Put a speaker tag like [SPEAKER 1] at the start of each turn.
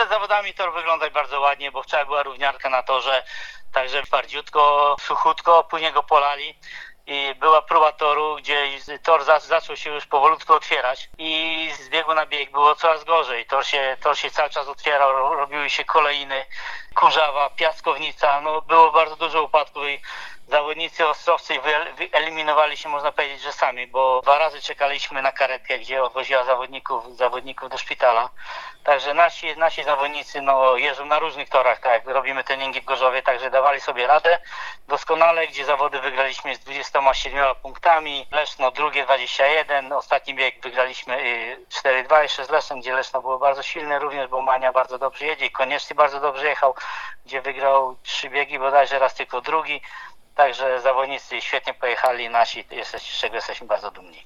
[SPEAKER 1] przed zawodami tor wyglądać bardzo ładnie, bo wczoraj była równiarka na torze, także twardziutko, suchutko, później go polali. I była próba toru, gdzie tor za, zaczął się już powolutku otwierać i z biegu na bieg było coraz gorzej. Tor się, tor się cały czas otwierał, ro- robiły się kolejny, kurzawa, piaskownica, no było bardzo dużo upadków i zawodnicy ostrowcy wyel- wyeliminowali się, można powiedzieć, że sami, bo dwa razy czekaliśmy na karetkę, gdzie odwoziła zawodników, zawodników do szpitala. Także nasi, nasi zawodnicy no, jeżdżą na różnych torach, tak jak robimy treningi w Gorzowie, także dawali sobie radę doskonale, gdzie zawody wygraliśmy z 27 punktami, Leszno drugie 21, ostatni bieg wygraliśmy y, 4-2 jeszcze z Lesznem, gdzie Leszno było bardzo silne również, bo Mania bardzo dobrze jedzie i Konieczny bardzo dobrze jechał, gdzie wygrał trzy biegi, bodajże raz tylko drugi. Także zawodnicy świetnie pojechali, nasi, z czego jesteśmy bardzo dumni.